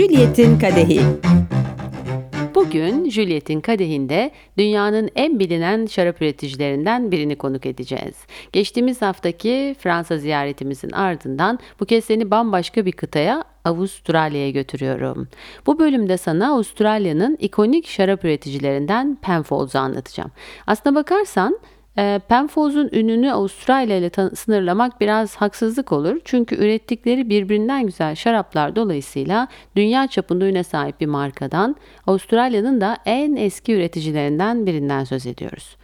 Juliet'in Kadehi Bugün Juliet'in kadehinde dünyanın en bilinen şarap üreticilerinden birini konuk edeceğiz. Geçtiğimiz haftaki Fransa ziyaretimizin ardından bu kez seni bambaşka bir kıtaya Avustralya'ya götürüyorum. Bu bölümde sana Avustralya'nın ikonik şarap üreticilerinden Penfolds'u anlatacağım. Aslına bakarsan e, Penfolds'un ününü Avustralya ile sınırlamak biraz haksızlık olur. Çünkü ürettikleri birbirinden güzel şaraplar dolayısıyla dünya çapında üne sahip bir markadan Avustralya'nın da en eski üreticilerinden birinden söz ediyoruz.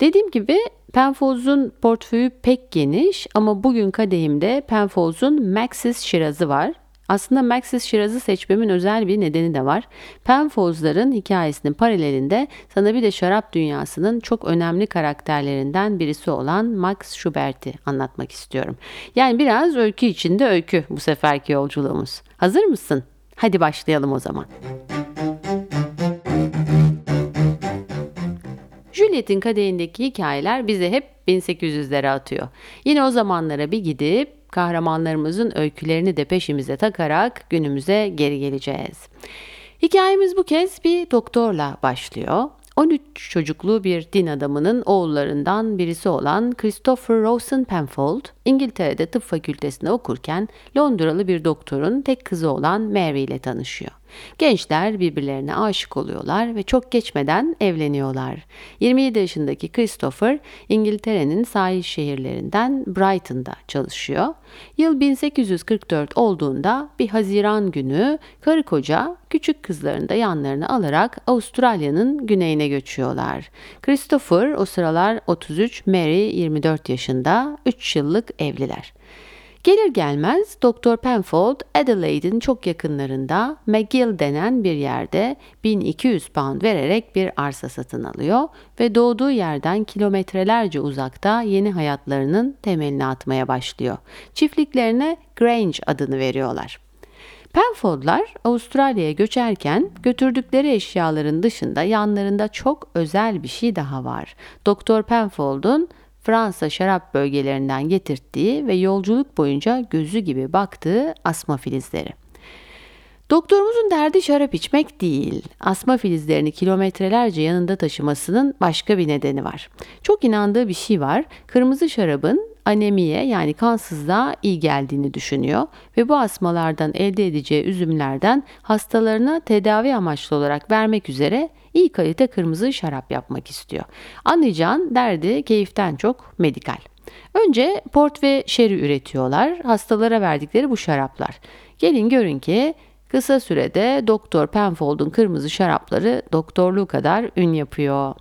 Dediğim gibi Penfolds'un portföyü pek geniş ama bugün kadehimde Penfolds'un Maxis Şirazı var. Aslında Maxis Şiraz'ı seçmemin özel bir nedeni de var. Penfolds'ların hikayesinin paralelinde sana bir de şarap dünyasının çok önemli karakterlerinden birisi olan Max Schubert'i anlatmak istiyorum. Yani biraz öykü içinde öykü bu seferki yolculuğumuz. Hazır mısın? Hadi başlayalım o zaman. Juliet'in kadehindeki hikayeler bize hep 1800'lere atıyor. Yine o zamanlara bir gidip kahramanlarımızın öykülerini de peşimize takarak günümüze geri geleceğiz. Hikayemiz bu kez bir doktorla başlıyor. 13 çocuklu bir din adamının oğullarından birisi olan Christopher Rawson Penfold, İngiltere'de tıp fakültesinde okurken Londralı bir doktorun tek kızı olan Mary ile tanışıyor. Gençler birbirlerine aşık oluyorlar ve çok geçmeden evleniyorlar. 27 yaşındaki Christopher İngiltere'nin sahil şehirlerinden Brighton'da çalışıyor. Yıl 1844 olduğunda bir Haziran günü karı koca küçük kızlarını da yanlarına alarak Avustralya'nın güneyine göçüyorlar. Christopher o sıralar 33, Mary 24 yaşında, 3 yıllık evliler. Gelir gelmez Dr. Penfold Adelaide'in çok yakınlarında McGill denen bir yerde 1200 pound vererek bir arsa satın alıyor ve doğduğu yerden kilometrelerce uzakta yeni hayatlarının temelini atmaya başlıyor. Çiftliklerine Grange adını veriyorlar. Penfold'lar Avustralya'ya göçerken götürdükleri eşyaların dışında yanlarında çok özel bir şey daha var. Dr. Penfold'un Fransa şarap bölgelerinden getirttiği ve yolculuk boyunca gözü gibi baktığı asma filizleri. Doktorumuzun derdi şarap içmek değil, asma filizlerini kilometrelerce yanında taşımasının başka bir nedeni var. Çok inandığı bir şey var, kırmızı şarabın anemiye yani kansızlığa iyi geldiğini düşünüyor ve bu asmalardan elde edeceği üzümlerden hastalarına tedavi amaçlı olarak vermek üzere iyi kalite kırmızı şarap yapmak istiyor. Anlayacağın derdi keyiften çok medikal. Önce port ve şeri üretiyorlar. Hastalara verdikleri bu şaraplar. Gelin görün ki kısa sürede Doktor Penfold'un kırmızı şarapları doktorluğu kadar ün yapıyor.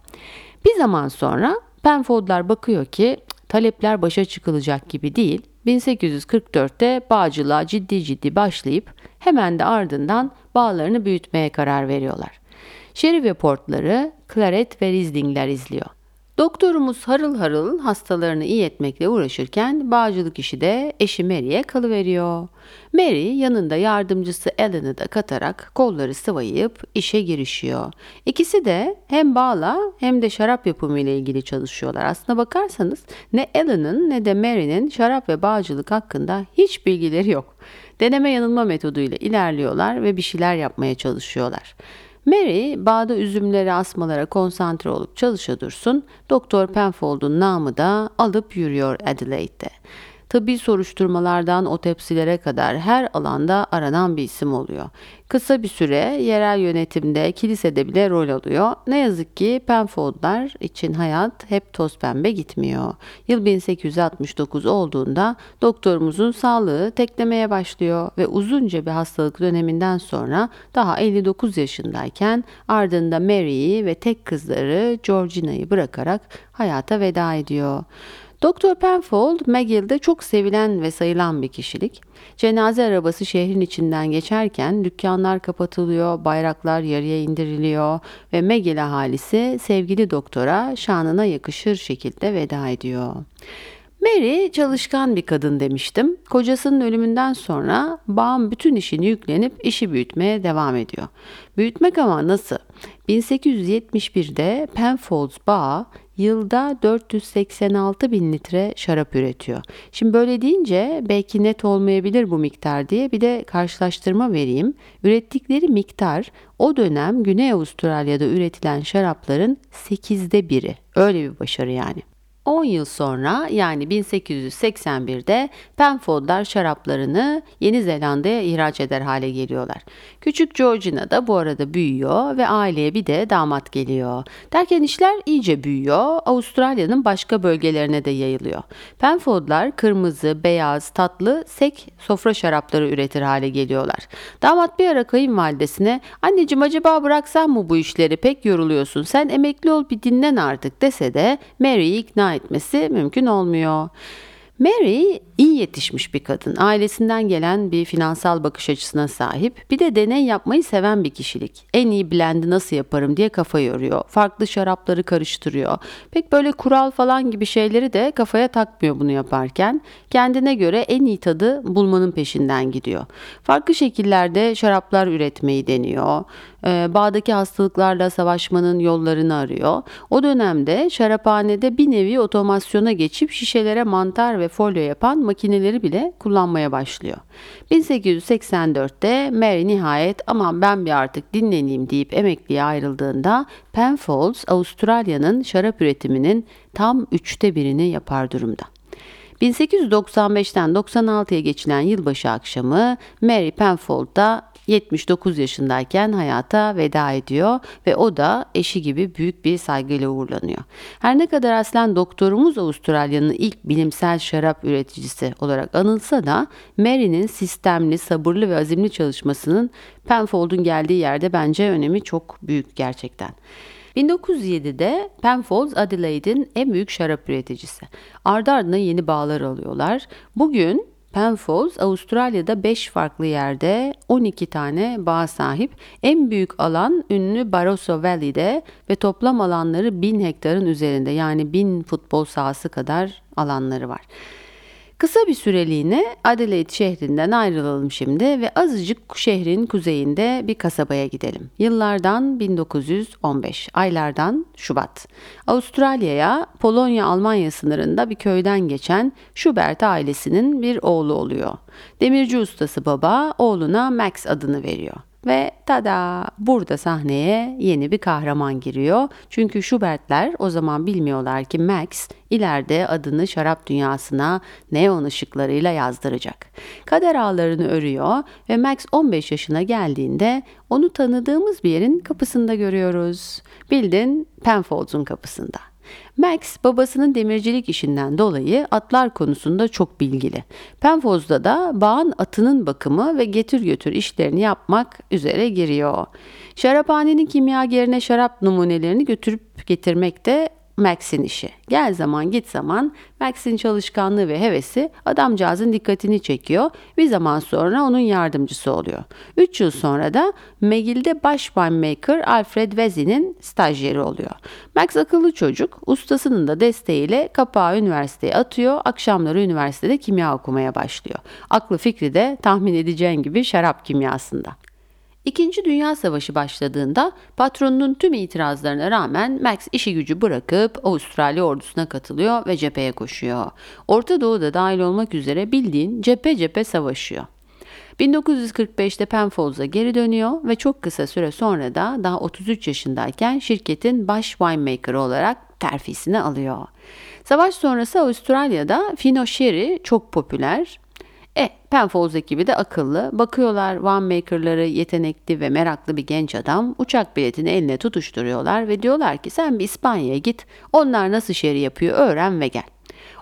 Bir zaman sonra Penfold'lar bakıyor ki talepler başa çıkılacak gibi değil. 1844'te bağcılığa ciddi ciddi başlayıp hemen de ardından bağlarını büyütmeye karar veriyorlar. Sherry ve portları, Claret ve Riesling'ler izliyor. Doktorumuz harıl harıl hastalarını iyi etmekle uğraşırken bağcılık işi de eşi Mary'e kalıveriyor. Mary yanında yardımcısı Ellen'ı da katarak kolları sıvayıp işe girişiyor. İkisi de hem bağla hem de şarap yapımı ile ilgili çalışıyorlar. Aslına bakarsanız ne Ellen'ın ne de Mary'nin şarap ve bağcılık hakkında hiç bilgileri yok. Deneme yanılma metoduyla ilerliyorlar ve bir şeyler yapmaya çalışıyorlar. Mary bağda üzümleri asmalara konsantre olup çalışa dursun. Doktor Penfold'un namı da alıp yürüyor Adelaide'de. Tıbbi soruşturmalardan otopsilere kadar her alanda aranan bir isim oluyor. Kısa bir süre yerel yönetimde, kilisede bile rol alıyor. Ne yazık ki Penfold'lar için hayat hep toz pembe gitmiyor. Yıl 1869 olduğunda doktorumuzun sağlığı teklemeye başlıyor ve uzunca bir hastalık döneminden sonra daha 59 yaşındayken ardında Mary'i ve tek kızları Georgina'yı bırakarak hayata veda ediyor. Dr. Penfold, McGill'de çok sevilen ve sayılan bir kişilik. Cenaze arabası şehrin içinden geçerken dükkanlar kapatılıyor, bayraklar yarıya indiriliyor ve McGill ahalisi sevgili doktora şanına yakışır şekilde veda ediyor. Mary çalışkan bir kadın demiştim. Kocasının ölümünden sonra bağım bütün işini yüklenip işi büyütmeye devam ediyor. Büyütmek ama nasıl? 1871'de Penfolds Bağı yılda 486 bin litre şarap üretiyor. Şimdi böyle deyince belki net olmayabilir bu miktar diye bir de karşılaştırma vereyim. Ürettikleri miktar o dönem Güney Avustralya'da üretilen şarapların 8'de biri. Öyle bir başarı yani. 10 yıl sonra yani 1881'de Penfold'lar şaraplarını Yeni Zelanda'ya ihraç eder hale geliyorlar. Küçük Georgina da bu arada büyüyor ve aileye bir de damat geliyor. Derken işler iyice büyüyor, Avustralya'nın başka bölgelerine de yayılıyor. Penfold'lar kırmızı, beyaz, tatlı, sek sofra şarapları üretir hale geliyorlar. Damat bir ara kayınvalidesine anneciğim acaba bıraksan mı bu işleri pek yoruluyorsun sen emekli ol bir dinlen artık dese de Mary'i ikna etmesi mümkün olmuyor. Mary iyi yetişmiş bir kadın. Ailesinden gelen bir finansal bakış açısına sahip. Bir de deney yapmayı seven bir kişilik. En iyi blendi nasıl yaparım diye kafa yoruyor. Farklı şarapları karıştırıyor. Pek böyle kural falan gibi şeyleri de kafaya takmıyor bunu yaparken. Kendine göre en iyi tadı bulmanın peşinden gidiyor. Farklı şekillerde şaraplar üretmeyi deniyor. Ee, bağdaki hastalıklarla savaşmanın yollarını arıyor. O dönemde şaraphanede bir nevi otomasyona geçip şişelere mantar ve folyo yapan makineleri bile kullanmaya başlıyor. 1884'te Mary nihayet aman ben bir artık dinleneyim deyip emekliye ayrıldığında Penfolds Avustralya'nın şarap üretiminin tam üçte birini yapar durumda. 1895'ten 96'ya geçilen yılbaşı akşamı Mary Penfold da 79 yaşındayken hayata veda ediyor ve o da eşi gibi büyük bir saygıyla uğurlanıyor. Her ne kadar aslen doktorumuz Avustralya'nın ilk bilimsel şarap üreticisi olarak anılsa da Mary'nin sistemli, sabırlı ve azimli çalışmasının Penfold'un geldiği yerde bence önemi çok büyük gerçekten. 1907'de Penfolds Adelaide'in en büyük şarap üreticisi. Ardı ardına yeni bağlar alıyorlar. Bugün Penfolds Avustralya'da 5 farklı yerde 12 tane bağ sahip. En büyük alan ünlü Barossa Valley'de ve toplam alanları 1000 hektarın üzerinde yani 1000 futbol sahası kadar alanları var. Kısa bir süreliğine Adelaide şehrinden ayrılalım şimdi ve azıcık şehrin kuzeyinde bir kasabaya gidelim. Yıllardan 1915, aylardan Şubat. Avustralya'ya Polonya-Almanya sınırında bir köyden geçen Schubert ailesinin bir oğlu oluyor. Demirci ustası baba oğluna Max adını veriyor. Ve tada burada sahneye yeni bir kahraman giriyor. Çünkü Schubertler o zaman bilmiyorlar ki Max ileride adını şarap dünyasına neon ışıklarıyla yazdıracak. Kader ağlarını örüyor ve Max 15 yaşına geldiğinde onu tanıdığımız bir yerin kapısında görüyoruz. Bildin Penfolds'un kapısında. Max babasının demircilik işinden dolayı atlar konusunda çok bilgili. Penfolds'da da bağın atının bakımı ve getir götür işlerini yapmak üzere giriyor. Şaraphanenin kimyagerine şarap numunelerini götürüp getirmek de Max'in işi. Gel zaman git zaman Max'in çalışkanlığı ve hevesi adamcağızın dikkatini çekiyor. Bir zaman sonra onun yardımcısı oluyor. 3 yıl sonra da McGill'de baş winemaker Alfred Wezi'nin stajyeri oluyor. Max akıllı çocuk, ustasının da desteğiyle kapağı üniversiteye atıyor. Akşamları üniversitede kimya okumaya başlıyor. Aklı fikri de tahmin edeceğin gibi şarap kimyasında. İkinci Dünya Savaşı başladığında patronunun tüm itirazlarına rağmen Max işi gücü bırakıp Avustralya ordusuna katılıyor ve cepheye koşuyor. Orta Doğu'da dahil olmak üzere bildiğin cephe cephe savaşıyor. 1945'te Penfolds'a geri dönüyor ve çok kısa süre sonra da daha 33 yaşındayken şirketin baş winemaker olarak terfisini alıyor. Savaş sonrası Avustralya'da Fino Sherry çok popüler e, Penfolds ekibi de akıllı. Bakıyorlar winemakerları yetenekli ve meraklı bir genç adam. Uçak biletini eline tutuşturuyorlar ve diyorlar ki sen bir İspanya'ya git. Onlar nasıl şeri yapıyor öğren ve gel.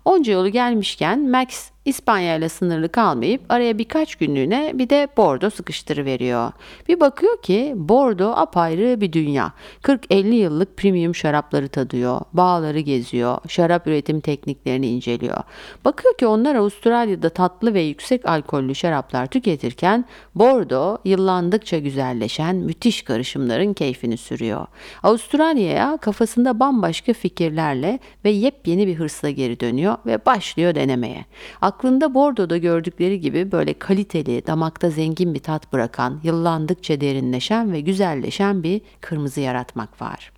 Onca yolu gelmişken Max İspanya ile sınırlı kalmayıp araya birkaç günlüğüne bir de Bordo sıkıştırıveriyor. Bir bakıyor ki Bordo apayrı bir dünya. 40-50 yıllık premium şarapları tadıyor, bağları geziyor, şarap üretim tekniklerini inceliyor. Bakıyor ki onlar Avustralya'da tatlı ve yüksek alkollü şaraplar tüketirken Bordo yıllandıkça güzelleşen müthiş karışımların keyfini sürüyor. Avustralya'ya kafasında bambaşka fikirlerle ve yepyeni bir hırsla geri dönüyor ve başlıyor denemeye. Aklında Bordo'da gördükleri gibi böyle kaliteli, damakta zengin bir tat bırakan, yıllandıkça derinleşen ve güzelleşen bir kırmızı yaratmak var.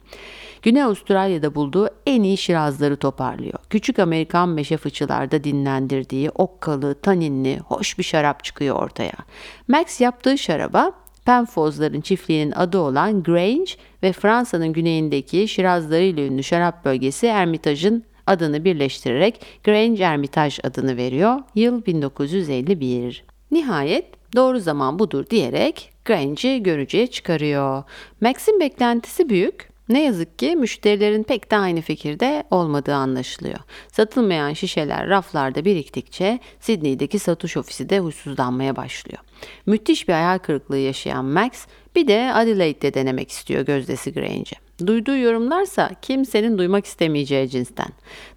Güney Avustralya'da bulduğu en iyi şirazları toparlıyor. Küçük Amerikan meşe fıçılarda dinlendirdiği okkalı, taninli, hoş bir şarap çıkıyor ortaya. Max yaptığı şaraba Penfolds'ların çiftliğinin adı olan Grange ve Fransa'nın güneyindeki şirazlarıyla ünlü şarap bölgesi Ermitage'ın adını birleştirerek Grange Hermitage adını veriyor. Yıl 1951. Nihayet doğru zaman budur diyerek Grange'i görücüye çıkarıyor. Max'in beklentisi büyük ne yazık ki müşterilerin pek de aynı fikirde olmadığı anlaşılıyor. Satılmayan şişeler raflarda biriktikçe Sydney'deki satış ofisi de huysuzlanmaya başlıyor. Müthiş bir hayal kırıklığı yaşayan Max bir de Adelaide'de denemek istiyor gözdesi Grange'i. Duyduğu yorumlarsa kimsenin duymak istemeyeceği cinsten.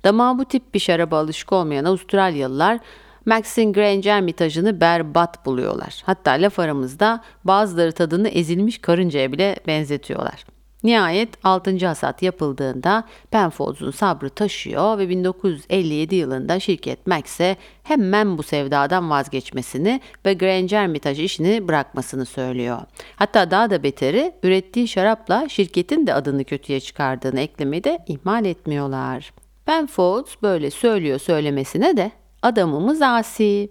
Damağı bu tip bir şaraba alışık olmayan Avustralyalılar Max'in Grange Hermitage'ını berbat buluyorlar. Hatta laf aramızda bazıları tadını ezilmiş karıncaya bile benzetiyorlar. Nihayet 6. hasat yapıldığında Penfolds'un sabrı taşıyor ve 1957 yılında şirket Max'e hemen bu sevdadan vazgeçmesini ve Grange Hermitage işini bırakmasını söylüyor. Hatta daha da beteri ürettiği şarapla şirketin de adını kötüye çıkardığını eklemeyi de ihmal etmiyorlar. Penfolds böyle söylüyor söylemesine de adamımız asi.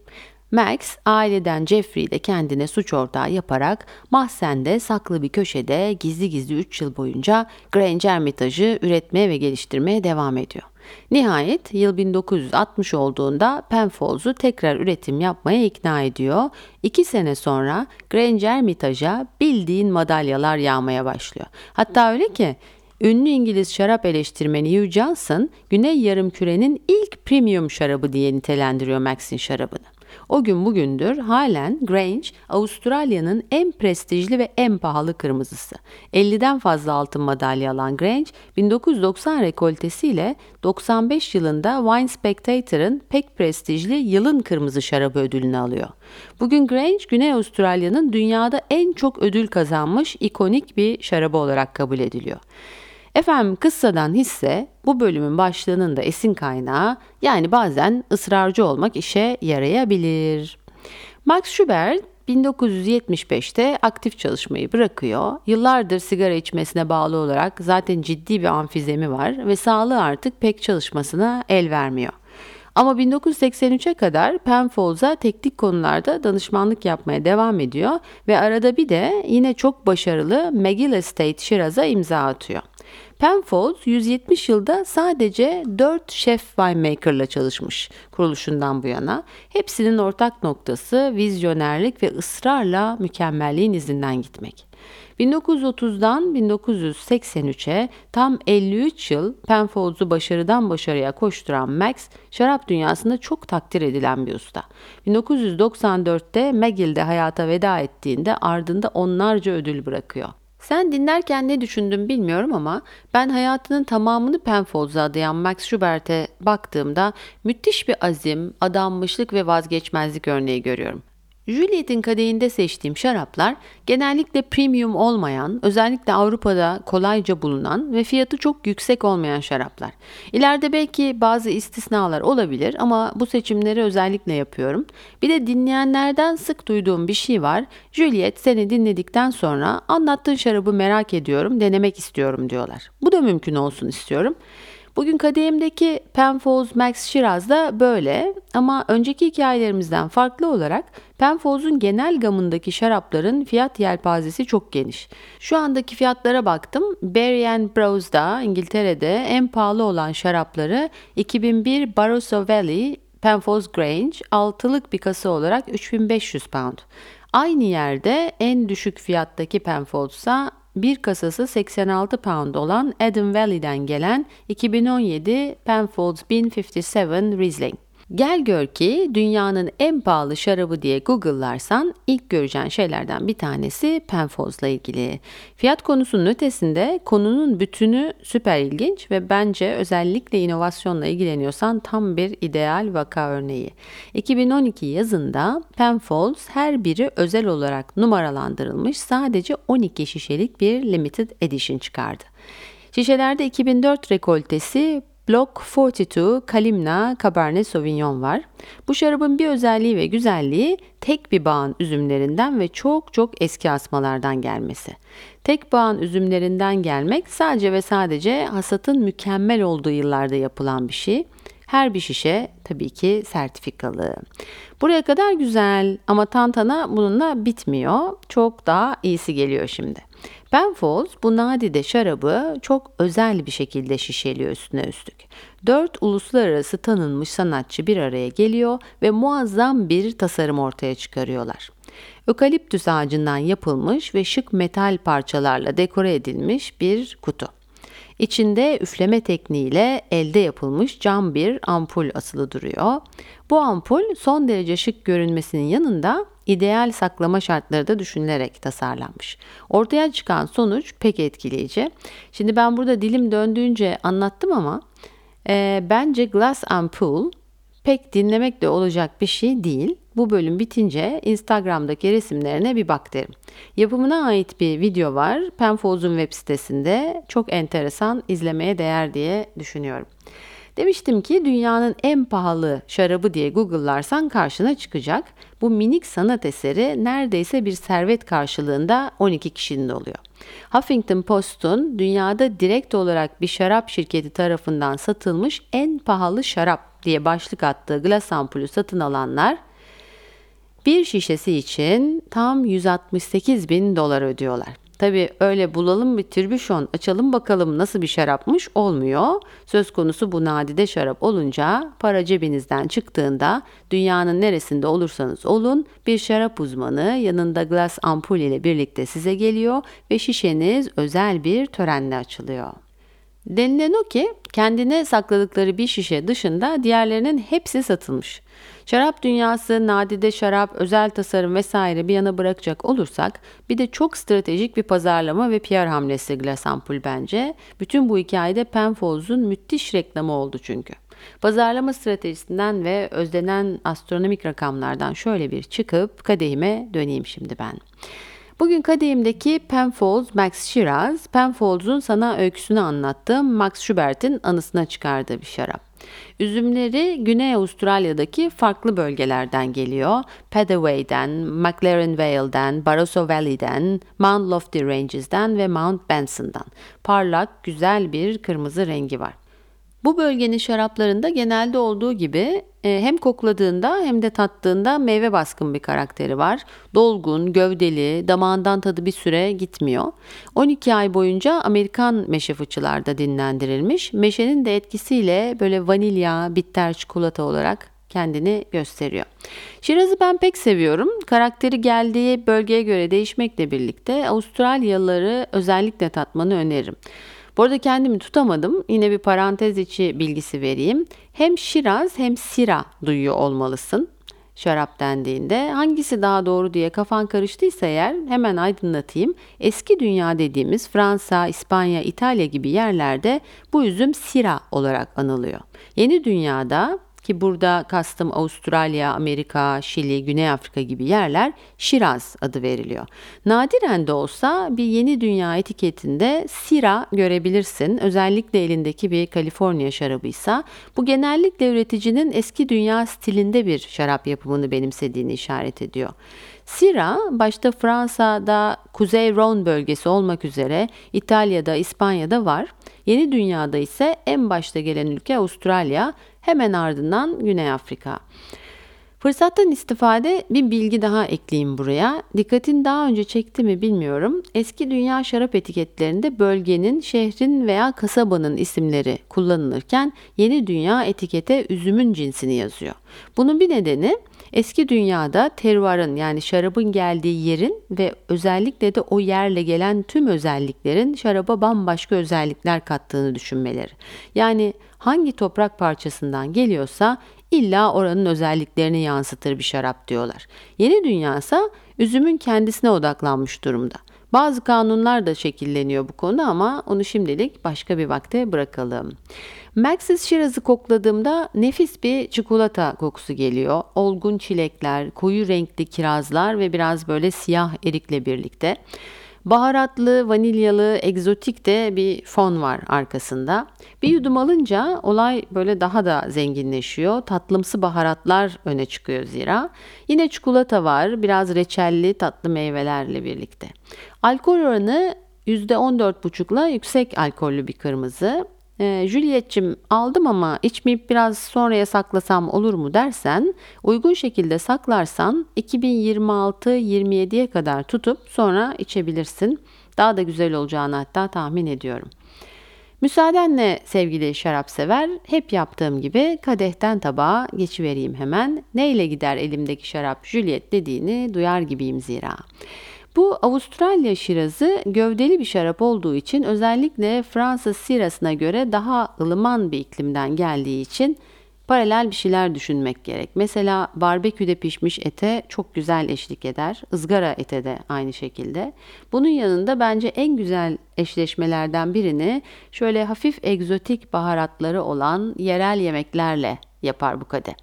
Max aileden Jeffrey ile kendine suç ortağı yaparak mahzende saklı bir köşede gizli gizli 3 yıl boyunca Grange Hermitage'ı üretmeye ve geliştirmeye devam ediyor. Nihayet yıl 1960 olduğunda Penfolds'u tekrar üretim yapmaya ikna ediyor. İki sene sonra Grange Hermitage'a bildiğin madalyalar yağmaya başlıyor. Hatta öyle ki Ünlü İngiliz şarap eleştirmeni Hugh Johnson, Güney Yarımküre'nin ilk premium şarabı diye nitelendiriyor Max'in şarabını. O gün bugündür halen Grange Avustralya'nın en prestijli ve en pahalı kırmızısı. 50'den fazla altın madalya alan Grange 1990 rekoltesiyle 95 yılında Wine Spectator'ın pek prestijli yılın kırmızı şarabı ödülünü alıyor. Bugün Grange Güney Avustralya'nın dünyada en çok ödül kazanmış ikonik bir şarabı olarak kabul ediliyor. Efendim kıssadan hisse bu bölümün başlığının da esin kaynağı yani bazen ısrarcı olmak işe yarayabilir. Max Schubert 1975'te aktif çalışmayı bırakıyor. Yıllardır sigara içmesine bağlı olarak zaten ciddi bir amfizemi var ve sağlığı artık pek çalışmasına el vermiyor. Ama 1983'e kadar Penfolds'a teknik konularda danışmanlık yapmaya devam ediyor ve arada bir de yine çok başarılı McGill Estate Shiraz'a imza atıyor. Penfolds 170 yılda sadece 4 chef winemaker'la çalışmış kuruluşundan bu yana. Hepsinin ortak noktası vizyonerlik ve ısrarla mükemmelliğin izinden gitmek. 1930'dan 1983'e tam 53 yıl Penfolds'u başarıdan başarıya koşturan Max, şarap dünyasında çok takdir edilen bir usta. 1994'te McGill'de hayata veda ettiğinde ardında onlarca ödül bırakıyor. Sen dinlerken ne düşündün bilmiyorum ama ben hayatının tamamını Penfolds'a adayan Max Schubert'e baktığımda müthiş bir azim, adanmışlık ve vazgeçmezlik örneği görüyorum. Juliet'in kadehinde seçtiğim şaraplar genellikle premium olmayan, özellikle Avrupa'da kolayca bulunan ve fiyatı çok yüksek olmayan şaraplar. İleride belki bazı istisnalar olabilir ama bu seçimleri özellikle yapıyorum. Bir de dinleyenlerden sık duyduğum bir şey var. Juliet seni dinledikten sonra anlattığın şarabı merak ediyorum, denemek istiyorum diyorlar. Bu da mümkün olsun istiyorum. Bugün kadehimdeki Penfolds Max Shiraz da böyle ama önceki hikayelerimizden farklı olarak Penfolds'un genel gamındaki şarapların fiyat yelpazesi çok geniş. Şu andaki fiyatlara baktım. Berry Bros'da İngiltere'de en pahalı olan şarapları 2001 Barossa Valley Penfolds Grange altılık bir kasa olarak 3500 pound. Aynı yerde en düşük fiyattaki Penfolds'a bir kasası 86 pound olan Adam Valley'den gelen 2017 Penfolds 1057 Riesling. Gel gör ki dünyanın en pahalı şarabı diye Google'larsan ilk göreceğin şeylerden bir tanesi Penfolds'la ilgili. Fiyat konusunun ötesinde konunun bütünü süper ilginç ve bence özellikle inovasyonla ilgileniyorsan tam bir ideal vaka örneği. 2012 yazında Penfolds her biri özel olarak numaralandırılmış sadece 12 şişelik bir limited edition çıkardı. Şişelerde 2004 rekoltesi Block 42 Kalimna Cabernet Sauvignon var. Bu şarabın bir özelliği ve güzelliği tek bir bağın üzümlerinden ve çok çok eski asmalardan gelmesi. Tek bağın üzümlerinden gelmek sadece ve sadece hasatın mükemmel olduğu yıllarda yapılan bir şey. Her bir şişe tabii ki sertifikalı. Buraya kadar güzel ama tantana bununla bitmiyor. Çok daha iyisi geliyor şimdi. Penfolds bu nadide şarabı çok özel bir şekilde şişeliyor üstüne üstlük. Dört uluslararası tanınmış sanatçı bir araya geliyor ve muazzam bir tasarım ortaya çıkarıyorlar. Ökaliptüs ağacından yapılmış ve şık metal parçalarla dekore edilmiş bir kutu. İçinde üfleme tekniğiyle elde yapılmış cam bir ampul asılı duruyor. Bu ampul son derece şık görünmesinin yanında ideal saklama şartları da düşünülerek tasarlanmış. Ortaya çıkan sonuç pek etkileyici. Şimdi ben burada dilim döndüğünce anlattım ama e, bence glass ampul pek dinlemekle olacak bir şey değil. Bu bölüm bitince Instagram'daki resimlerine bir bak derim. Yapımına ait bir video var. Penfolds'un web sitesinde. Çok enteresan, izlemeye değer diye düşünüyorum. Demiştim ki dünyanın en pahalı şarabı diye Google'larsan karşına çıkacak. Bu minik sanat eseri neredeyse bir servet karşılığında 12 kişinin oluyor. Huffington Post'un dünyada direkt olarak bir şarap şirketi tarafından satılmış en pahalı şarap diye başlık attığı glas ampulü satın alanlar bir şişesi için tam 168 bin dolar ödüyorlar. Tabi öyle bulalım bir tribüşon açalım bakalım nasıl bir şarapmış olmuyor. Söz konusu bu nadide şarap olunca para cebinizden çıktığında dünyanın neresinde olursanız olun bir şarap uzmanı yanında glas ampul ile birlikte size geliyor ve şişeniz özel bir törenle açılıyor. Denilen o ki kendine sakladıkları bir şişe dışında diğerlerinin hepsi satılmış. Şarap dünyası, nadide şarap, özel tasarım vesaire bir yana bırakacak olursak bir de çok stratejik bir pazarlama ve PR hamlesi Glass Ampul bence. Bütün bu hikayede Penfolds'un müthiş reklamı oldu çünkü. Pazarlama stratejisinden ve özlenen astronomik rakamlardan şöyle bir çıkıp kadehime döneyim şimdi ben. Bugün kadehimdeki Penfolds Max Shiraz, Penfolds'un sana öyküsünü anlattığım Max Schubert'in anısına çıkardığı bir şarap. Üzümleri Güney Avustralya'daki farklı bölgelerden geliyor. Padaway'den, McLaren Vale'den, Barroso Valley'den, Mount Lofty Ranges'den ve Mount Benson'dan. Parlak, güzel bir kırmızı rengi var. Bu bölgenin şaraplarında genelde olduğu gibi e, hem kokladığında hem de tattığında meyve baskın bir karakteri var. Dolgun, gövdeli, damağından tadı bir süre gitmiyor. 12 ay boyunca Amerikan meşe fıçılarda dinlendirilmiş. Meşenin de etkisiyle böyle vanilya, bitter çikolata olarak kendini gösteriyor. Şiraz'ı ben pek seviyorum. Karakteri geldiği bölgeye göre değişmekle birlikte Avustralyalıları özellikle tatmanı öneririm. Bu arada kendimi tutamadım. Yine bir parantez içi bilgisi vereyim. Hem Şiraz hem Sira duyuyor olmalısın şarap dendiğinde hangisi daha doğru diye kafan karıştıysa eğer hemen aydınlatayım. Eski dünya dediğimiz Fransa, İspanya, İtalya gibi yerlerde bu üzüm sira olarak anılıyor. Yeni dünyada ki burada kastım Avustralya, Amerika, Şili, Güney Afrika gibi yerler Şiraz adı veriliyor. Nadiren de olsa bir yeni dünya etiketinde Sira görebilirsin. Özellikle elindeki bir Kaliforniya şarabıysa bu genellikle üreticinin eski dünya stilinde bir şarap yapımını benimsediğini işaret ediyor. Sira başta Fransa'da Kuzey Rhone bölgesi olmak üzere İtalya'da, İspanya'da var. Yeni dünyada ise en başta gelen ülke Avustralya, hemen ardından Güney Afrika. Fırsattan istifade bir bilgi daha ekleyeyim buraya. Dikkatin daha önce çekti mi bilmiyorum. Eski dünya şarap etiketlerinde bölgenin, şehrin veya kasabanın isimleri kullanılırken yeni dünya etikete üzümün cinsini yazıyor. Bunun bir nedeni Eski dünyada terroirın yani şarabın geldiği yerin ve özellikle de o yerle gelen tüm özelliklerin şaraba bambaşka özellikler kattığını düşünmeleri. Yani hangi toprak parçasından geliyorsa illa oranın özelliklerini yansıtır bir şarap diyorlar. Yeni dünyasa üzümün kendisine odaklanmış durumda. Bazı kanunlar da şekilleniyor bu konu ama onu şimdilik başka bir vakte bırakalım. Maxis Shiraz'ı kokladığımda nefis bir çikolata kokusu geliyor. Olgun çilekler, koyu renkli kirazlar ve biraz böyle siyah erikle birlikte. Baharatlı, vanilyalı, egzotik de bir fon var arkasında. Bir yudum alınca olay böyle daha da zenginleşiyor. Tatlımsı baharatlar öne çıkıyor zira. Yine çikolata var, biraz reçelli tatlı meyvelerle birlikte. Alkol oranı %14,5'la yüksek alkollü bir kırmızı. E, Juliet'cim aldım ama içmeyip biraz sonraya saklasam olur mu dersen uygun şekilde saklarsan 2026-27'ye kadar tutup sonra içebilirsin. Daha da güzel olacağını hatta tahmin ediyorum. Müsaadenle sevgili şarap sever, hep yaptığım gibi kadehten tabağa geçivereyim hemen. Neyle gider elimdeki şarap Juliet dediğini duyar gibiyim zira. Bu Avustralya şirazı gövdeli bir şarap olduğu için özellikle Fransız sirasına göre daha ılıman bir iklimden geldiği için paralel bir şeyler düşünmek gerek. Mesela barbeküde pişmiş ete çok güzel eşlik eder. ızgara ete de aynı şekilde. Bunun yanında bence en güzel eşleşmelerden birini şöyle hafif egzotik baharatları olan yerel yemeklerle yapar bu kade.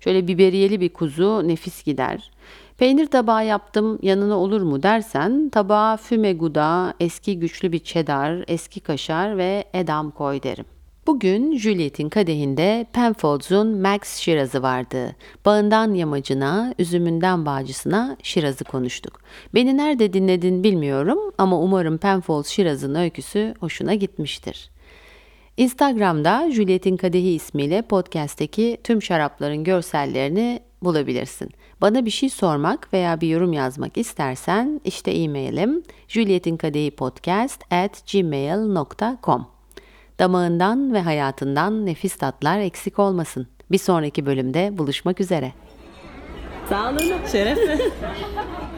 Şöyle biberiyeli bir kuzu nefis gider. Peynir tabağı yaptım yanına olur mu dersen tabağa füme guda, eski güçlü bir çedar, eski kaşar ve edam koy derim. Bugün Juliet'in kadehinde Penfolds'un Max Şirazı vardı. Bağından yamacına, üzümünden bağcısına Şirazı konuştuk. Beni nerede dinledin bilmiyorum ama umarım Penfolds Şiraz'ın öyküsü hoşuna gitmiştir. Instagram'da Juliet'in Kadehi ismiyle podcast'teki tüm şarapların görsellerini bulabilirsin. Bana bir şey sormak veya bir yorum yazmak istersen işte e-mailim julietinkadehipodcast at gmail.com Damağından ve hayatından nefis tatlar eksik olmasın. Bir sonraki bölümde buluşmak üzere. Sağ olun. Şerefle.